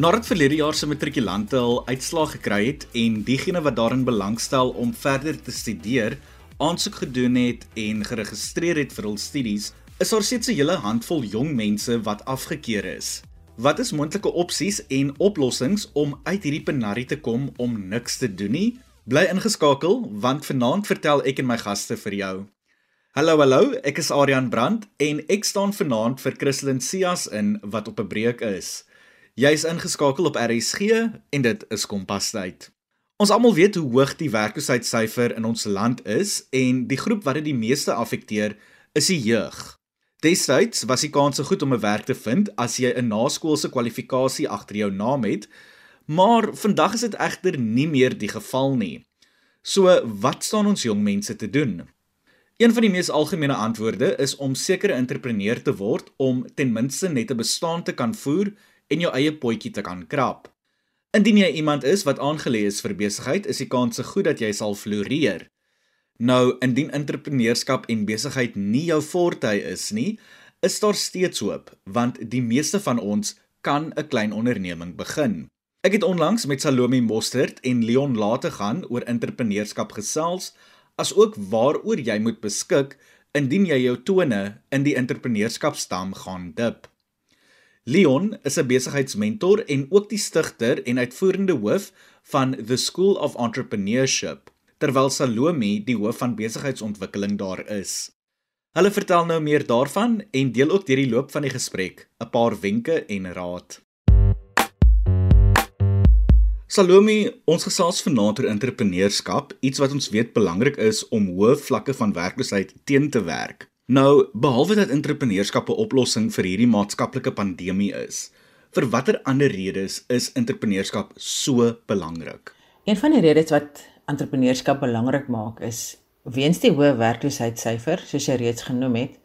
Nadat verlede jaar se matrikulante al uitslae gekry het en diegene wat daarin belangstel om verder te studeer, aansoek gedoen het en geregistreer het vir hul studies, is daar steeds 'n hele handvol jong mense wat afgekeur is. Wat is moontlike opsies en oplossings om uit hierdie penarie te kom om niks te doen nie? Bly ingeskakel want vanaand vertel ek en my gaste vir jou. Hallo hallo, ek is Adrian Brandt en ek staan vanaand vir Christlyn Cias in wat op 'n breek is. Jy's ingeskakel op RSG en dit is Kompastyd. Ons almal weet hoe hoog die werkloosheidsyfer in ons land is en die groep wat dit die meeste affekteer is die jeug. Destyds was die kans so goed om 'n werk te vind as jy 'n naskoolse kwalifikasie agter jou naam het, maar vandag is dit egter nie meer die geval nie. So, wat staan ons jong mense te doen? Een van die mees algemene antwoorde is om sekere entrepreneur te word om ten minste net 'n bestaan te kan voer en jou eie potjie te kan krap. Indien jy iemand is wat aangelê is vir besigheid, is die kans se goed dat jy sal floreer. Nou, indien entrepreneurskap en besigheid nie jou forte is nie, is daar steeds hoop, want die meeste van ons kan 'n klein onderneming begin. Ek het onlangs met Salome Mostert en Leon Late gaan oor entrepreneurskap gesels, asook waaroor jy moet beskik indien jy jou tone in die entrepreneurskapstam gaan dip. Leon is 'n besigheidsmentor en ook die stigter en uitvoerende hoof van The School of Entrepreneurship, terwyl Salome die hoof van besigheidsontwikkeling daar is. Hulle vertel nou meer daarvan en deel ook deur die loop van die gesprek 'n paar wenke en raad. Salome, ons gesels vanaand oor entrepreneurskap, iets wat ons weet belangrik is om hoë vlakke van werkloosheid teen te werk. Nou, behalwe dat entrepreneurskap 'n oplossing vir hierdie maatskaplike pandemie is, vir watter ander redes is entrepreneurskap so belangrik? Een van die redes wat entrepreneurskap belangrik maak is weens die hoë werkloosheidsyfer, soos jy reeds genoem het,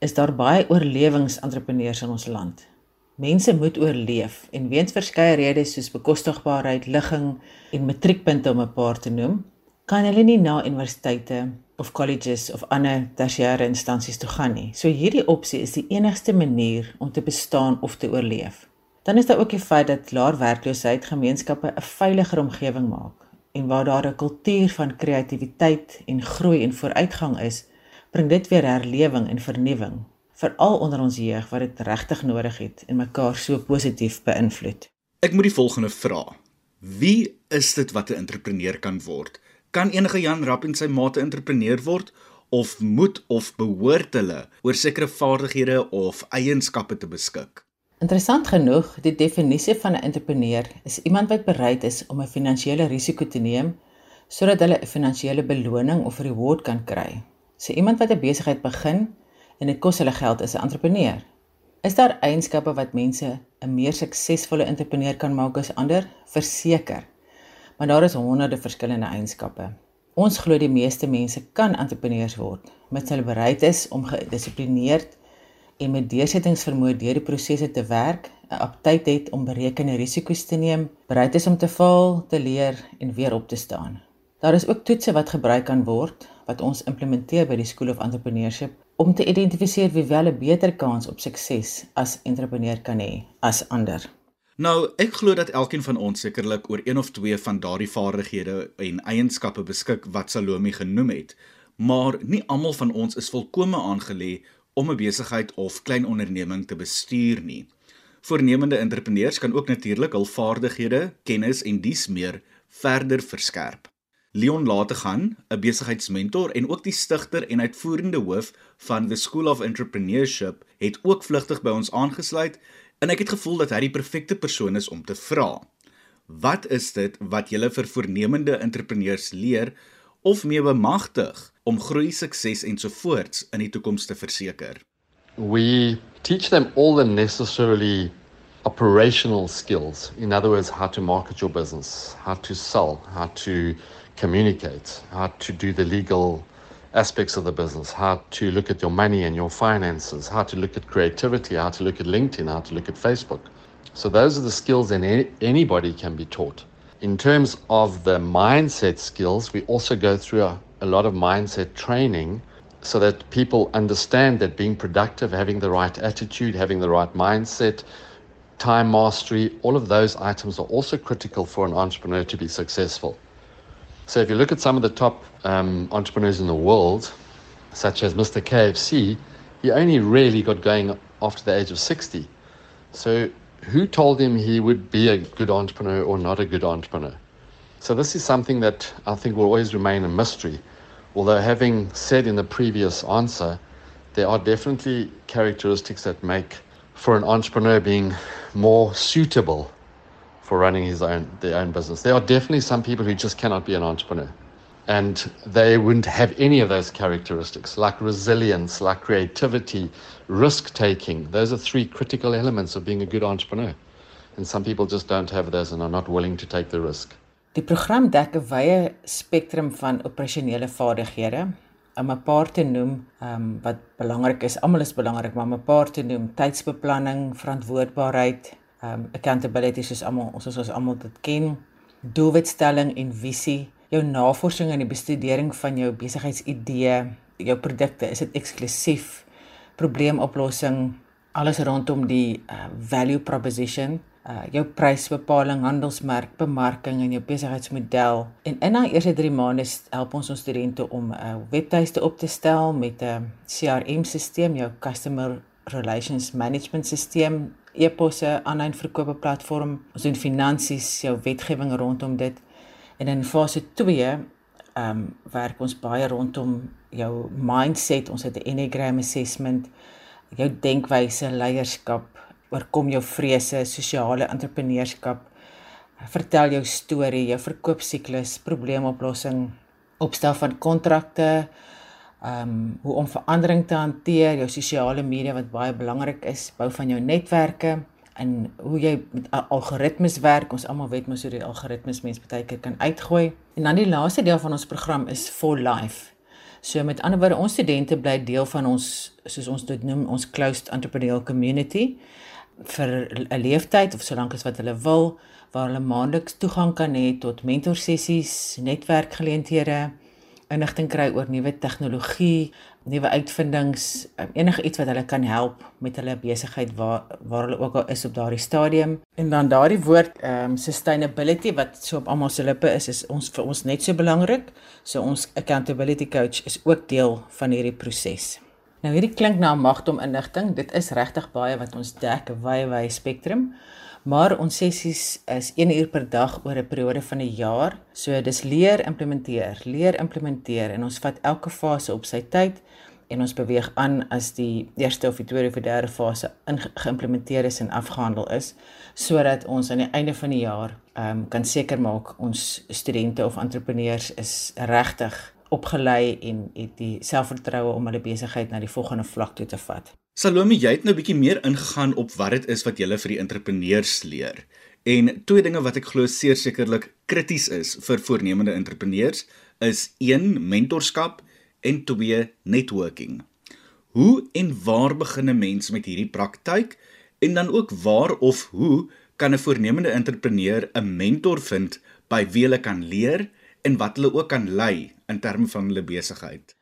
is daar baie oorlewingsentrepreneurs in ons land. Mense moet oorleef en weens verskeie redes soos bekostigbaarheid, ligging en matriekpunte om 'n paar te noem, kan hulle nie na universiteite of colleges of ander tersiêre instansies toe gaan nie. So hierdie opsie is die enigste manier om te bestaan of te oorleef. Dan is daar ook die feit dat laer werkloosheid gemeenskappe 'n veiliger omgewing maak en waar daar 'n kultuur van kreatiwiteit en groei en vooruitgang is, bring dit weer herlewing en vernuwing, veral onder ons jeug wat dit regtig nodig het en mekaar so positief beïnvloed. Ek moet die volgende vra. Wie is dit wat 'n entrepreneur kan word? Kan enige Jan Rapp en sy mate entrepreneur word of moet of behoort hulle oor sekere vaardighede of eienskappe te beskik? Interessant genoeg, die definisie van 'n entrepreneur is iemand wat bereid is om 'n finansiële risiko te neem sodat hulle 'n finansiële beloning of reward kan kry. So iemand wat 'n besigheid begin en dit kos hulle geld is 'n entrepreneur. Is daar eienskappe wat mense 'n meer suksesvolle entrepreneur kan maak as ander? Verseker maar daar is honderde verskillende eienskappe. Ons glo die meeste mense kan entrepreneurs word, mits hulle bereid is om gedissiplineerd en met deursettingsvermoë deur die prosesse te werk, 'n aptyd het om berekende risiko's te neem, bereid is om te faal, te leer en weer op te staan. Daar is ook toetse wat gebruik kan word wat ons implementeer by die School of Entrepreneurship om te identifiseer wie wel 'n beter kans op sukses as entrepreneur kan hê as ander. Nou, ek glo dat elkeen van ons sekerlik oor een of twee van daardie vaardighede en eienskappe beskik wat Salome genoem het, maar nie almal van ons is volkome aangelê om 'n besigheid of klein onderneming te bestuur nie. Voornemende entrepreneurs kan ook natuurlik hul vaardighede, kennis en dies meer verder verskerp. Leon Lategan, 'n besigheidsmentor en ook die stigter en uitvoerende hoof van The School of Entrepreneurship, het ook vlugtig by ons aangesluit En ek het gevoel dat hy die perfekte persoon is om te vra. Wat is dit wat jy vir voornemende entrepreneurs leer of mee bemagtig om groei, sukses en so voorts in die toekoms te verseker? We teach them all the necessarily operational skills. In other words, how to market your business, how to sell, how to communicate, how to do the legal aspects of the business, how to look at your money and your finances, how to look at creativity, how to look at LinkedIn, how to look at Facebook. So those are the skills that any, anybody can be taught. In terms of the mindset skills, we also go through a, a lot of mindset training so that people understand that being productive, having the right attitude, having the right mindset, time mastery, all of those items are also critical for an entrepreneur to be successful. So, if you look at some of the top um, entrepreneurs in the world, such as Mr. KFC, he only really got going after the age of 60. So, who told him he would be a good entrepreneur or not a good entrepreneur? So, this is something that I think will always remain a mystery. Although, having said in the previous answer, there are definitely characteristics that make for an entrepreneur being more suitable for running his own their own business. There are definitely some people who just cannot be an entrepreneur. And they wouldn't have any of those characteristics, like resilience, like creativity, risk taking. Those are three critical elements of being a good entrepreneur. And some people just don't have those and are not willing to take the risk. Die program dek 'n wye spektrum van operasionele vaardighede om 'n paar te noem um, wat belangrik is. Almal is belangrik, maar om 'n paar te noem, tydsbeplanning, verantwoordbaarheid, um accountability soos almal ons ons almal dit ken, doelwitstelling en visie, jou navorsing en die bestudering van jou besigheidsidee, jou produkte, is dit eksklusief, probleemoplossing, alles rondom die uh, value proposition uh jou prysbepaling, handelsmerk, bemarking en jou besigheidsmodel. En in daai eerste 3 maande help ons ons studente om 'n uh, webtuiste op te stel met 'n CRM-stelsel, jou customer relations management stelsel, e-posse, aanlyn verkope platform, ons doen finansies, jou wetgewing rondom dit. En in fase 2 ehm um, werk ons baie rondom jou mindset, ons het 'n Enneagram assessment, jou denkwyse, leierskap oorkom jou vrese, sosiale entrepreneurskap. Vertel jou storie, jou verkoopsiklus, probleemoplossing, opstel van kontrakte, ehm um, hoe om verandering te hanteer, jou sosiale media wat baie belangrik is, bou van jou netwerke en hoe jy met algoritmes werk. Ons almal weet mos hoe die algoritmes mens baie keer kan uitgooi. En dan die laaste deel van ons program is for life. So met ander woorde, ons studente bly deel van ons soos ons dit noem, ons closed entrepreneurial community vir 'n leeftyd of solank as wat hulle wil waar hulle maandeliks toegang kan hê tot mentorsessies, netwerkgeleenthede, inligting kry oor nuwe tegnologie, nuwe uitvindings, um, enige iets wat hulle kan help met hulle besigheid waar waar hulle ook al is op daardie stadium. En dan daardie woord um sustainability wat so op almal se lippe is, is ons vir ons net so belangrik. So ons accountability coach is ook deel van hierdie proses. Nou hierdie klink na 'n magdom inligting. Dit is regtig baie wat ons dek wye wye spektrum. Maar ons sessies is 1 uur per dag oor 'n periode van 'n jaar. So dis leer, implementeer, leer, implementeer en ons vat elke fase op sy tyd en ons beweeg aan as die eerste of die tweede of die derde fase geïmplementeer is en afgehandel is sodat ons aan die einde van die jaar um, kan seker maak ons studente of entrepreneurs is regtig opgelei en het die selfvertroue om hulle besigheid na die volgende vlak toe te vat. Salome, jy het nou 'n bietjie meer ingegaan op wat dit is wat jy vir die entrepreneurs leer. En twee dinge wat ek glo sekerlik krities is vir voornemende entrepreneurs is 1 mentorskap en 2 networking. Hoe en waar begin 'n mens met hierdie praktyk en dan ook waar of hoe kan 'n voornemende entrepreneur 'n mentor vind by wie hulle kan leer en wat hulle ook kan lei in terme van hulle besigheid.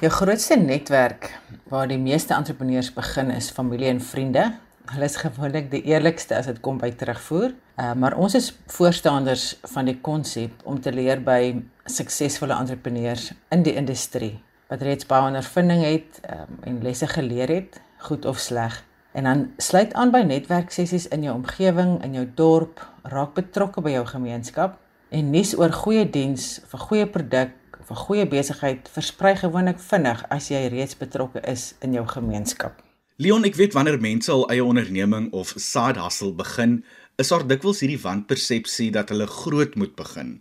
Jou grootste netwerk waar die meeste entrepreneurs begin is familie en vriende. Hulle is gewoonlik die eerlikste as dit kom by terugvoer. Uh, maar ons is voorstanders van die konsep om te leer by suksesvolle entrepreneurs in die industrie wat reeds baie ondervinding het um, en lesse geleer het, goed of sleg. En dan sluit aan by netwerksessies in jou omgewing, in jou dorp, raak betrokke by jou gemeenskap en nuus oor goeie diens, vir goeie produk of 'n goeie besigheid versprei gewoonlik vinnig as jy reeds betrokke is in jou gemeenskap. Leon, ek weet wanneer mense al eie onderneming of side hustle begin, is daar dikwels hierdie wanpersepsie dat hulle groot moet begin.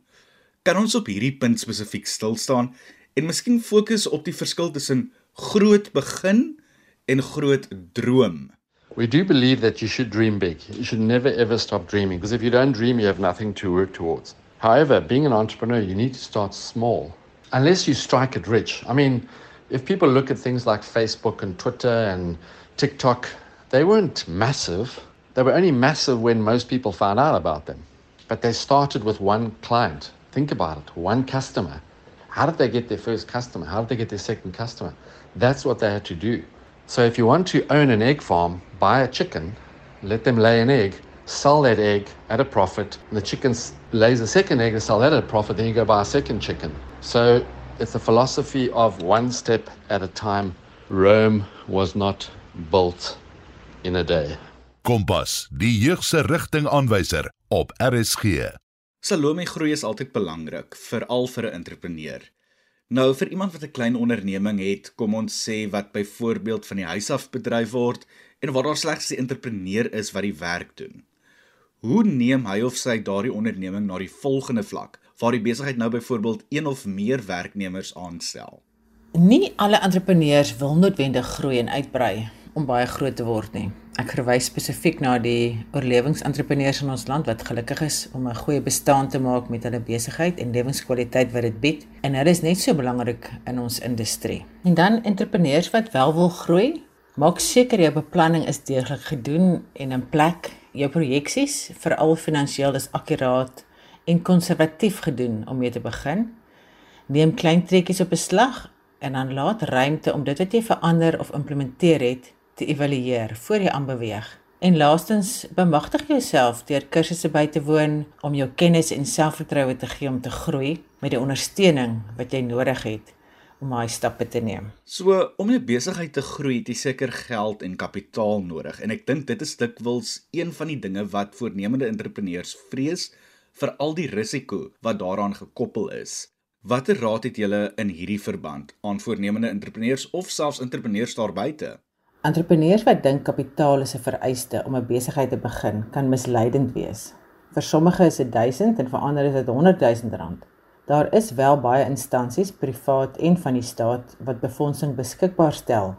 Kan ons op hierdie punt spesifiek stil staan en miskien fokus op die verskil tussen groot begin en groot droom? We do believe that you should dream big. You should never ever stop dreaming because if you don't dream you have nothing to work towards. However, being an entrepreneur, you need to start small. unless you strike it rich. I mean, if people look at things like Facebook and Twitter and TikTok, they weren't massive. They were only massive when most people found out about them. But they started with one client. Think about it one customer. How did they get their first customer? How did they get their second customer? That's what they had to do. So if you want to own an egg farm, buy a chicken, let them lay an egg, sell that egg at a profit, and the chicken lays a second egg and sell that at a profit, then you go buy a second chicken. So it's a philosophy of one step at a time. Rome was not built in a day. Kompas, die jeug se rigtingaanwyser op RSG. Salome groei is altyd belangrik, veral vir 'n entrepreneur. Nou vir iemand wat 'n klein onderneming het, kom ons sê wat byvoorbeeld van die huis af bedryf word en waar daar slegs 'n entrepreneur is wat die werk doen. Hoe neem hy of sy daardie onderneming na die volgende vlak waar die besigheid nou byvoorbeeld een of meer werknemers aanstel? Nie alle entrepreneurs wil noodwendig groei en uitbrei om baie groot te word nie. Ek verwys spesifiek na die oorlewingsentrepreneurs in ons land wat gelukkig is om 'n goeie bestaan te maak met hulle besigheid en lewenskwaliteit wat dit bied en hulle is net so belangrik in ons industrie. En dan entrepreneurs wat wel wil groei, maak seker jou beplanning is deeglik gedoen en in plek. Jou projeksies, veral finansiëel, is akkuraat en konservatief gedoen om mee te begin. Neem klein trekkies op beslag en dan laat ruimte om dit wat jy verander of implementeer het te evalueer voor jy aanbeweeg. En laastens, bemagtig jouself deur kursusse by te woon om jou kennis en selfvertroue te gee om te groei met die ondersteuning wat jy nodig het om daai stappe te neem. So, om 'n besigheid te groei, het jy seker geld en kapitaal nodig en ek dink dit is dikwels een van die dinge wat voornemende entrepreneurs vrees vir al die risiko wat daaraan gekoppel is. Watter raad het julle in hierdie verband aan voornemende entrepreneurs of selfs entrepreneurs daar buite? Entrepreneurs wat dink kapitaal is 'n vereiste om 'n besigheid te begin, kan misleidend wees. Vir sommige is dit 1000 en vir ander is dit 100 000 rand. Daar is wel baie instansies, privaat en van die staat, wat befondsing beskikbaar stel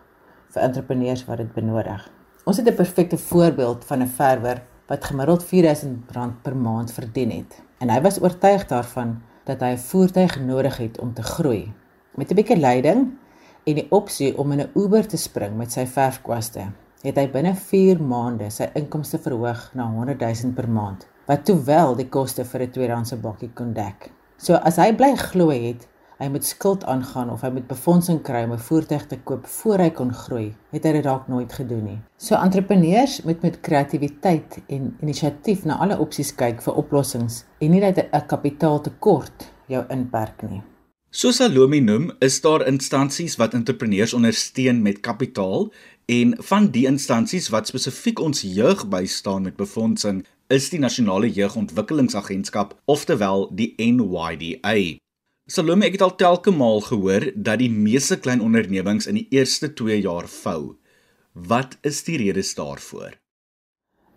vir entrepreneurs wat dit benodig. Ons het 'n perfekte voorbeeld van 'n verwer wat gemiddeld 4000 rand per maand verdien het. En hy was oortuig daarvan dat hy 'n voertuig nodig het om te groei. Met 'n bietjie leiding en die opsie om in 'n Uber te spring met sy verfkwaste, het hy binne 4 maande sy inkomste verhoog na 100 000 per maand, wat toewel die koste vir 'n tweedehandse bakkie kon dek. So as hy bly glo het hy moet skuld aangaan of hy moet befondsing kry om 'n voertuig te koop voor hy kon groei, het hy dit dalk nooit gedoen nie. So entrepreneurs moet met kreatiwiteit en inisiatief na alle opsies kyk vir oplossings en nie dat 'n kapitaaltekort jou inperk nie. Soos Salome noem, is daar instansies wat entrepreneurs ondersteun met kapitaal en van die instansies wat spesifiek ons jeug bystaan met befondsing is die Nasionale Jeugontwikkelingsagentskap, oftewel die NYDA. Salome, ek het al telke maal gehoor dat die meeste klein ondernemings in die eerste 2 jaar vou. Wat is die redes daarvoor?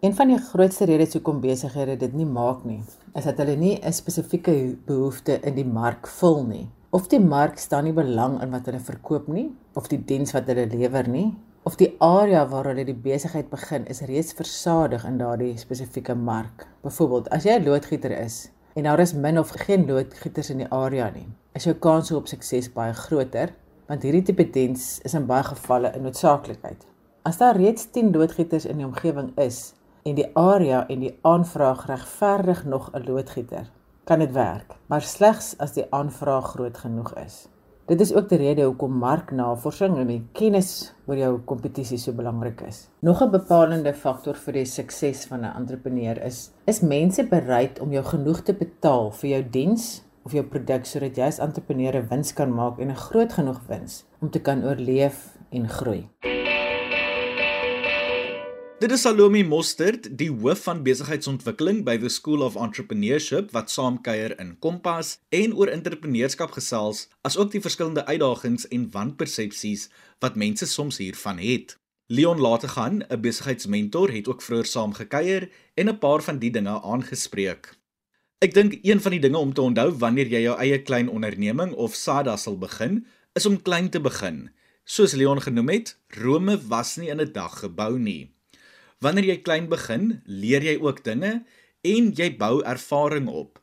Een van die grootste redes hoekom besighede dit nie maak nie, is dat hulle nie 'n spesifieke behoefte in die mark vul nie of die mark staan nie belang in wat hulle verkoop nie of die diens wat hulle lewer nie of die area waar hulle die besigheid begin is reeds versadig in daardie spesifieke mark. Byvoorbeeld, as jy 'n loodgieter is en daar is min of geen loodgieters in die area nie, is jou kans op sukses baie groter want hierdie tipe diens is in baie gevalle 'n noodsaaklikheid. As daar reeds 10 loodgieters in die omgewing is en die area en die aanvraag regverdig nog 'n loodgieter, kan dit werk, maar slegs as die aanvraag groot genoeg is. Dit is ook die rede hoekom marknavorsing en die kennis oor jou kompetisie so belangrik is. Nog 'n bepalende faktor vir die sukses van 'n entrepreneur is is mense bereid om jou genoeg te betaal vir jou diens of jou produk sodat jy as entrepreneur 'n wins kan maak en 'n groot genoeg wins om te kan oorleef en groei. Dit is Salome Mostert, die hoof van besigheidsontwikkeling by the School of Entrepreneurship wat saamkuier in Kompas en oor entrepreneurskap gesels, asook die verskillende uitdagings en wanpersepsies wat mense soms hiervan het. Leon Lategan, 'n besigheidsmentor, het ook vroeër saamgekuier en 'n paar van die dinge aangespreek. Ek dink een van die dinge om te onthou wanneer jy jou eie klein onderneming of SADA sal begin, is om klein te begin. Soos Leon genoem het, Rome was nie in 'n dag gebou nie. Wanneer jy klein begin, leer jy ook dinge en jy bou ervaring op.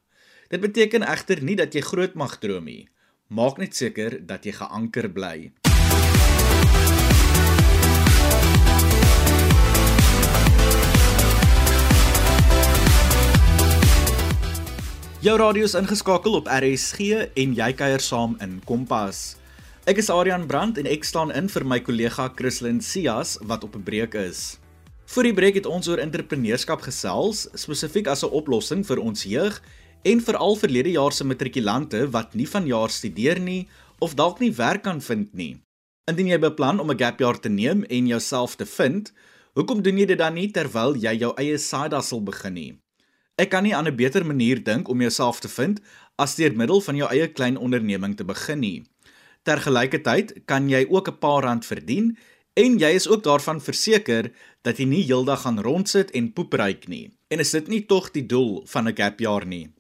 Dit beteken egter nie dat jy groot mag droom nie. Maak net seker dat jy geanker bly. Jou radio is ingeskakel op RSG en jy kuier saam in Kompas. Ek is Adrian Brandt en ek staan in vir my kollega Christlyn Cias wat op 'n breek is. Vir die breek het ons oor entrepreneurskap gesels, spesifiek as 'n oplossing vir ons jeug en veral verlede jaar se matrikulante wat nie vanjaar studeer nie of dalk nie werk kan vind nie. Indien jy beplan om 'n gap jaar te neem en jouself te vind, hoekom doen jy dit dan nie terwyl jy jou eie side hustle begin nie? Ek kan nie aan 'n beter manier dink om jouself te vind as deur middel van jou eie klein onderneming te begin nie. Tergelykertyd kan jy ook 'n paar rand verdien en jy is ook daarvan verseker dat jy nie heeldag gaan rondsit en poep ryk nie. En is dit nie tog die doel van 'n gap jaar nie?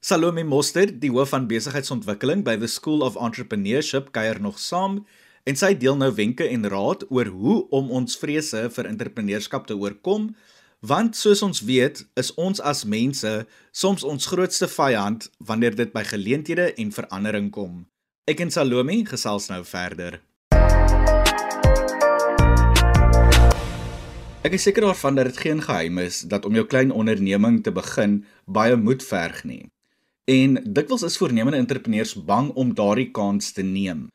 Salome Moster, die hoof van besigheidsontwikkeling by the School of Entrepreneurship, kuier nog saam en sy deel nou wenke en raad oor hoe om ons vrese vir entrepreneurskap te oorkom, want soos ons weet, is ons as mense soms ons grootste vyand wanneer dit by geleenthede en verandering kom. Ek en Salome gesels nou verder. Ek is seker daarvan dat dit geen geheim is dat om jou klein onderneming te begin baie moed verg nie. En dikwels is voornemende entrepreneurs bang om daardie kans te neem.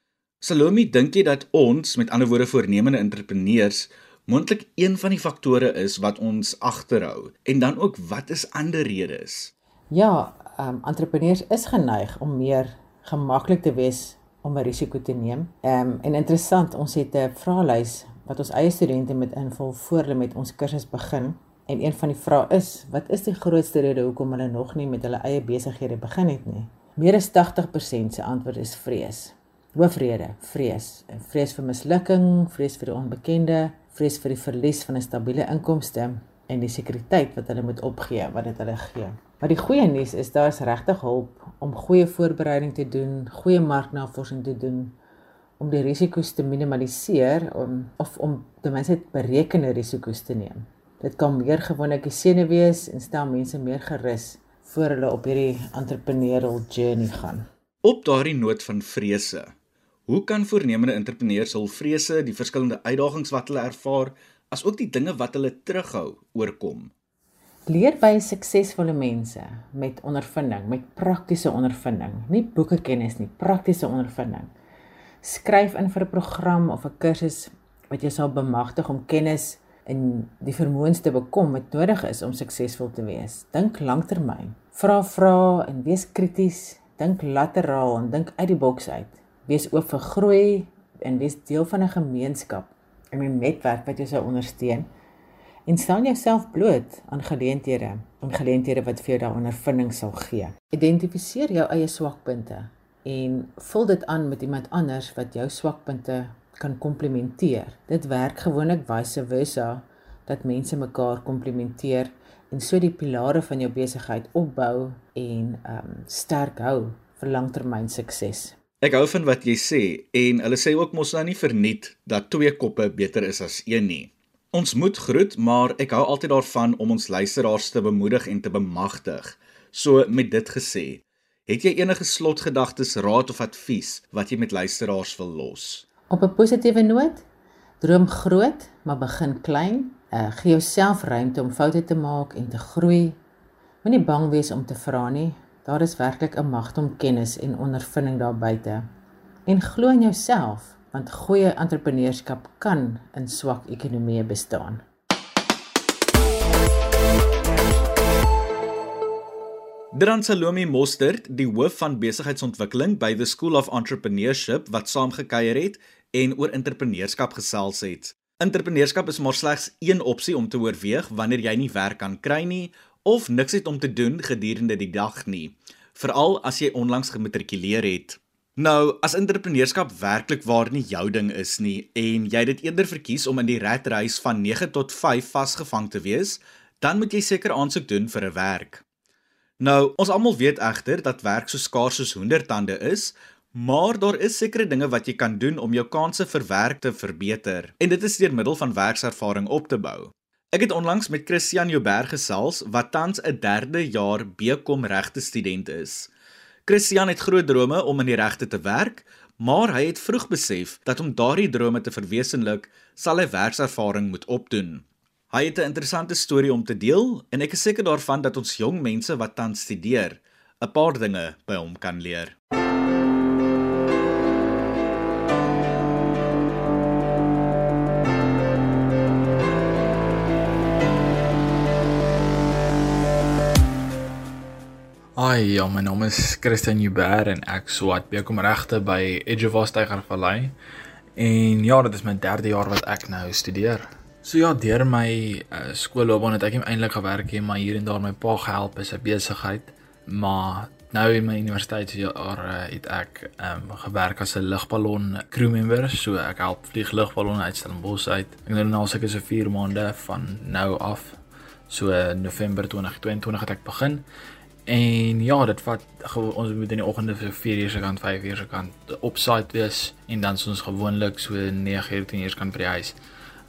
Salome, dink jy dat ons, met ander woorde voornemende entrepreneurs, moontlik een van die faktore is wat ons agterhou? En dan ook wat is ander redes? Ja, ehm um, entrepreneurs is geneig om meer gemaklik te wees om 'n risiko te neem. Ehm um, en interessant, ons het 'n vraelys wat ons eie studente moet invul voor hulle met ons kursus begin. En een van die vrae is, wat is die grootste rede hoekom hulle nog nie met hulle eie besighede begin het nie? Meer as 80% se antwoord is vrees. Hoofrede, vrees. Vrees vir mislukking, vrees vir die onbekende, vrees vir die verlies van 'n stabiele inkomste en die sekuriteit wat hulle moet opgee wat dit hulle gee. Maar die goeie nuus is daar is regtig hulp om goeie voorbereiding te doen, goeie marknavorsing te doen om die risiko's te minimaliseer om of om ten minste berekende risiko's te neem. Dit kan meer gewoonlik sene wees en stel mense meer gerus voor hulle op hierdie entrepreneurial journey gaan. Op daardie noot van vrese. Hoe kan voornemende entrepreneurs hul vrese, die verskillende uitdagings wat hulle ervaar, asook die dinge wat hulle terughou, oorkom? Leer by suksesvolle mense met ondervinding, met praktiese ondervinding, nie boekekennis nie, praktiese ondervinding. Skryf in vir 'n program of 'n kursus wat jou sal bemagtig om kennis en die vermoëns te bekom wat nodig is om suksesvol te wees. Dink lanktermyn. Vra vra en wees krities. Dink lateraal en dink uit die boks uit. Wees oop vir groei en wees deel van 'n gemeenskap en 'n netwerk wat jou sou ondersteun. En staan jouself bloot aan geleenthede, aan geleenthede wat vir jou daai ondervinding sal gee. Identifiseer jou eie swakpunte en vul dit aan met iemand anders wat jou swakpunte kan komplementeer. Dit werk gewoonlik vice versa dat mense mekaar komplementeer en so die pilare van jou besigheid opbou en ehm um, sterk hou vir langtermyn sukses. Ek hou van wat jy sê en hulle sê ook mos nou nie verniet dat twee koppe beter is as een nie. Ons moet groet, maar ek hou altyd daarvan om ons luisteraars te bemoedig en te bemagtig. So met dit gesê, het jy enige slotgedagtes, raad of advies wat jy met luisteraars wil los? Op 'n positiewe noot, droom groot, maar begin klein. Uh, gee jouself ruimte om foute te maak en te groei. Moenie bang wees om te vra nie. Daar is werklik 'n magt om kennis en ondervinding daar buite. En glo in jouself, want goeie entrepreneurskap kan in swak ekonomieë bestaan. Dran Salome Mostert, die hoof van besigheidsontwikkeling by the School of Entrepreneurship wat saamgekyer het en oor entrepreneurskap gesels het. Entrepreneurskap is maar slegs een opsie om te oorweeg wanneer jy nie werk kan kry nie of niks het om te doen gedurende die dag nie, veral as jy onlangs gematrikuleer het. Nou, as entrepreneurskap werklik waar nie jou ding is nie en jy dit eerder verkies om in die ratreis van 9 tot 5 vasgevang te wees, dan moet jy seker aansoek doen vir 'n werk. Nou, ons almal weet egter dat werk so skaars soos hoendertande is, Maar daar is sekere dinge wat jy kan doen om jou kansse vir werk te verbeter en dit is deur middel van werkservaring op te bou. Ek het onlangs met Christian Jouberg gesels wat tans 'n 3de jaar BCom regte student is. Christian het groot drome om in die regte te werk, maar hy het vroeg besef dat om daardie drome te verwesenlik, sal hy werkservaring moet opdoen. Hy het 'n interessante storie om te deel en ek is seker daarvan dat ons jong mense wat tans studeer, 'n paar dinge by hom kan leer. Hi, ja, my naam is Christian Huber en ek swat by kom regte by Edgewater Tygervallei. En ja, dit is my derde jaar wat ek nou studeer. So ja, deur my uh, skoolloopbaan het ek eintlik gewerk hier, maar hier en daar my pa gehelp is 'n besigheid. Maar nou in my universiteitsjaar uh, het ek um, gewerk as 'n lugballon crew member, so ek help vlieg lugballonne uit Stellenbosch uit. Ek doen nou seker so 4 maande van nou af. So uh, November 2022 het ek begin. En ja, dit vat ons moet in die oggende vir 4 uur se kant, 5 uur se kant op site wees en dan ons gewoonlik so 9 uur 10 uur kan by die huis.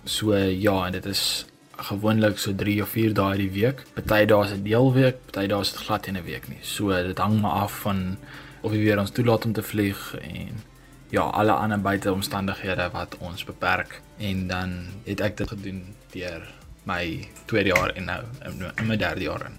So ja, en dit is gewoonlik so 3 of 4 dae die week. Party dae is 'n deelweek, party dae is dit glad in 'n week nie. So dit hang maar af van of jy weer ons toelaat om te vlieg en ja, alle ander buite omstandighede wat ons beperk en dan het ek dit gedoen deur my tweede jaar en nou in my derde jaar in.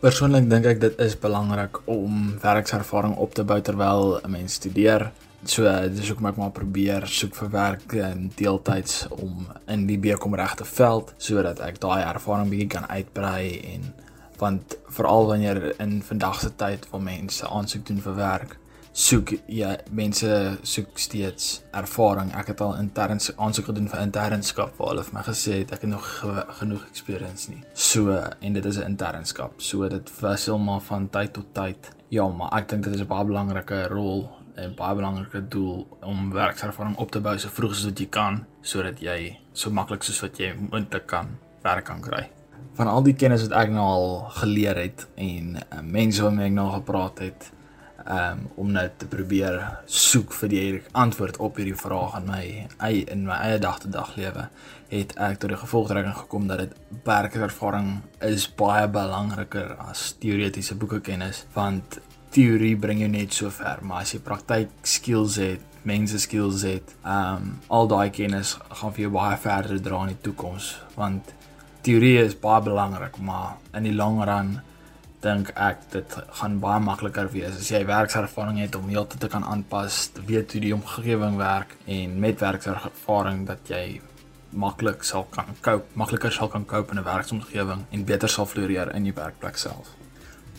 Persoonlik dink ek dit is belangrik om werkservaring op te bou terwyl 'n mens studeer. So dis hoekom ek maar probeer soek vir werk in deeltyds om in die bekom regte veld sodat ek daai ervaring bietjie kan uitbrei en want veral wanneer in vandag se tyd waar mense aansoek doen vir werk soek ja mense soek steeds ervaring. Ek het al intern aansoek gedoen vir internskap waar hulle vir my gesê het ek het nog genoeg experience nie. So en dit is 'n internskap. So dit wissel maar van tyd tot tyd. Ja, maar ek dink dit is 'n baie belangrike rol en baie belangrike doel om werkservaring op te bou so vroeg as wat jy kan sodat jy so maklik soos wat jy moontlik kan werk kan kry. Van al die kennis wat ek nou al geleer het en uh, mense waarmee ek nou gepraat het, um, om net te probeer soek vir die antwoord op hierdie vraag in my eie in my eie dag te dag lewe het ek tot die gevolgtrekking gekom dat dit werkervaring is baie belangriker as teoretiese boekekennis want teorie bring jou net so ver maar as jy praktyk skills het mense skills het um al daai kennis gaan vir jou baie verder dra in die toekoms want teorie is baie belangrik maar in die lang run dink ek dit gaan baie makliker wees as jy werkservaring het om heeltyd te kan aanpas, weet hoe die omgewing werk en met werkservaring dat jy maklik sal kan cope, makliker sal kan cope in 'n werksomgewing en beter sal floreer in die werkplek self.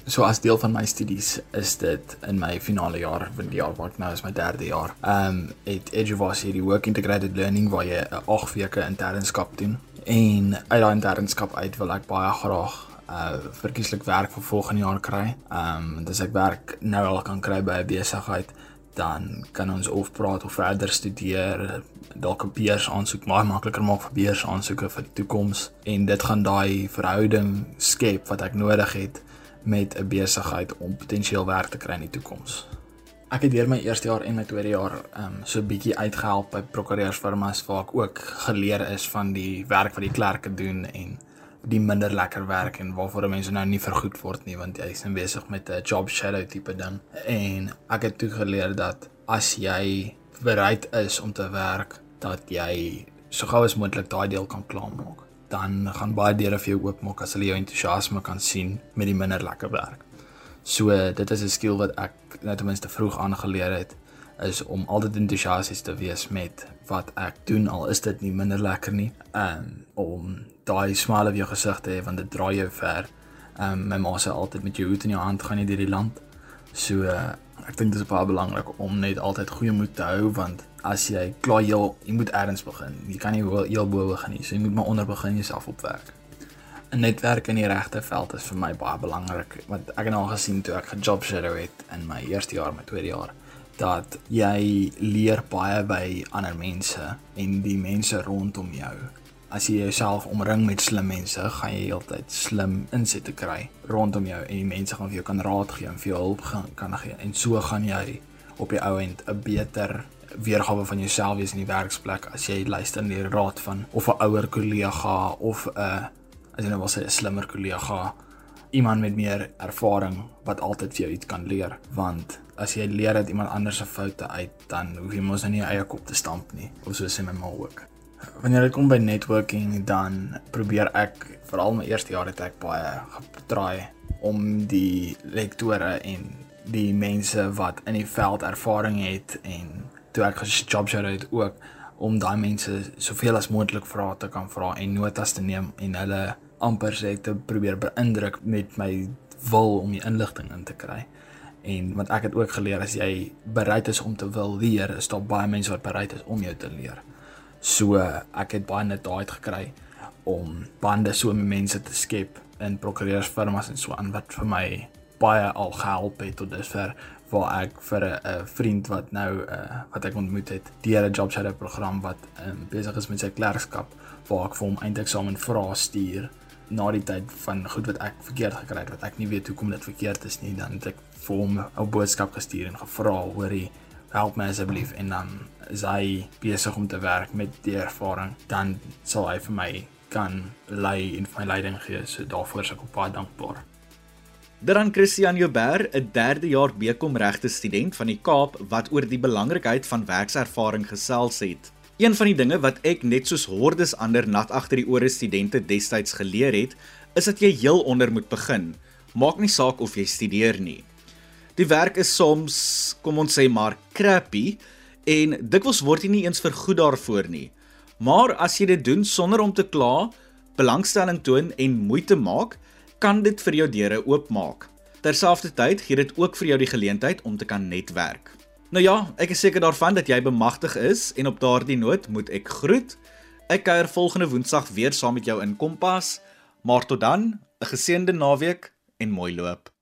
So as deel van my studies is dit in my finale jaar van die jaar wat nou is my derde jaar. Um, het Edgewas hierdie work integrated learning waar jy 'n 8 weke internskap doen en uit daai internskap uit wil ek baie graag uh verkieslik werk vir volgende jaar kry. Um, dis ek werk nou al kan kry by 'n besigheid, dan kan ons of praat of verder studeer, dalk 'n beurs aansoek maar makliker maak vir beurs aansoeke vir die toekoms en dit gaan daai verhouding skep wat ek nodig het met 'n besigheid om potensieel werk te kry in die toekoms. Ek het deur my eerste jaar en my tweede jaar um, so bietjie uitgehelp by prokureursfirmas waar ek ook geleer is van die werk wat die klerke doen en die minder lekker werk en waarvoor mense nou nie vergoed word nie want jy is nou besig met 'n job shadow tipe ding en ek het toe geleer dat as jy bereid is om te werk dat jy so gou as moontlik daai deel kan klaarmaak dan gaan baie deure vir jou oopmaak as hulle jou entoesiasme kan sien met die minder lekker werk. So dit is 'n skill wat ek net ten minste vroeg aangeleer het is om altyd entoesiasties te wees met wat ek doen al is dit nie minder lekker nie. Um om daai smile op jou gesig te hê want dit draai jou ver. Um my ma sê altyd met jou hoed in jou hand gaan jy deur die land. So uh, ek dink dit is baie belangrik om net altyd goeie moed te hou want as jy klaar jy jy moet eers begin. Jy kan nie heel bo begin nie. So jy moet maar onder begin jouself opwerk. 'n Netwerk in die regte veld is vir my baie belangrik want ek het al gesien toe ek 'n job shadow het in my eerste jaar, my tweede jaar dat jy leer baie by ander mense en die mense rondom jou as jy jouself omring met slim mense, gaan jy heeltyd slim insette kry rondom jou en die mense gaan vir jou kan raad gee en vir jou hulp gaan kan gee en so gaan jy op die ou end 'n beter weergawe van jouself wees in die werksplek as jy luister na die raad van of 'n ouer kollega of 'n as jy nou wil sê 'n slimmer kollega iemand met meer ervaring wat altyd vir jou iets kan leer. Want as jy leer uit iemand anders se foute uit dan hoef jy mos nou nie jou eie kop te stamp nie of so sê my ma ook. Wanneer dit kom by networking dan probeer ek veral my eerste jaar het ek baie getraai om die lektore en die mense wat in die veld ervaring het en toe ek gejob share het ook om daai mense soveel as moontlik vrae te kan vra en notas te neem en hulle amper sê te probeer beïndruk met my wil om die inligting in te kry. En wat ek het ook geleer as jy bereid is om te wil leer, is daar baie mense wat bereid is om jou te leer. So ek het baie net daai gekry om bande so met mense te skep in prokureursfirmas en so aan wat vir my baie al gehelp het tot dusver waar ek vir 'n vriend wat nou uh, wat ek ontmoet het deur 'n job shadow program wat um, besig is met sy klerkskap waar ek vir hom eindeksamen vra stuur na die tyd van goed wat ek verkeerd gekry het wat ek nie weet hoekom dit verkeerd is nie dan het ek vir hom 'n boodskap gestuur en gevra hoorie help my asseblief en dan is hy besig om te werk met die ervaring dan sal hy vir my kan lei en my leiding gee so daarvoor is ek op baie dankbaar Dan Christian Joubert, 'n derde jaar BCom regte student van die Kaap wat oor die belangrikheid van werkservaring gesels het. Een van die dinge wat ek net soos hordes ander nat agter die ore studente destyds geleer het, is dat jy heel onder moet begin. Maak nie saak of jy studeer nie. Die werk is soms, kom ons sê maar, crappy en dikwels word jy nie eens vergoed daarvoor nie. Maar as jy dit doen sonder om te kla, belangstelling toon en moeite maak, kan dit vir jou deure oopmaak. Terselfdertyd gee dit ook vir jou die geleentheid om te kan netwerk. Nou ja, ek is seker daarvan dat jy bemagtig is en op daardie noot moet ek groet. Ek kuier volgende Woensdag weer saam met jou in Kompas, maar tot dan, 'n geseënde naweek en mooi loop.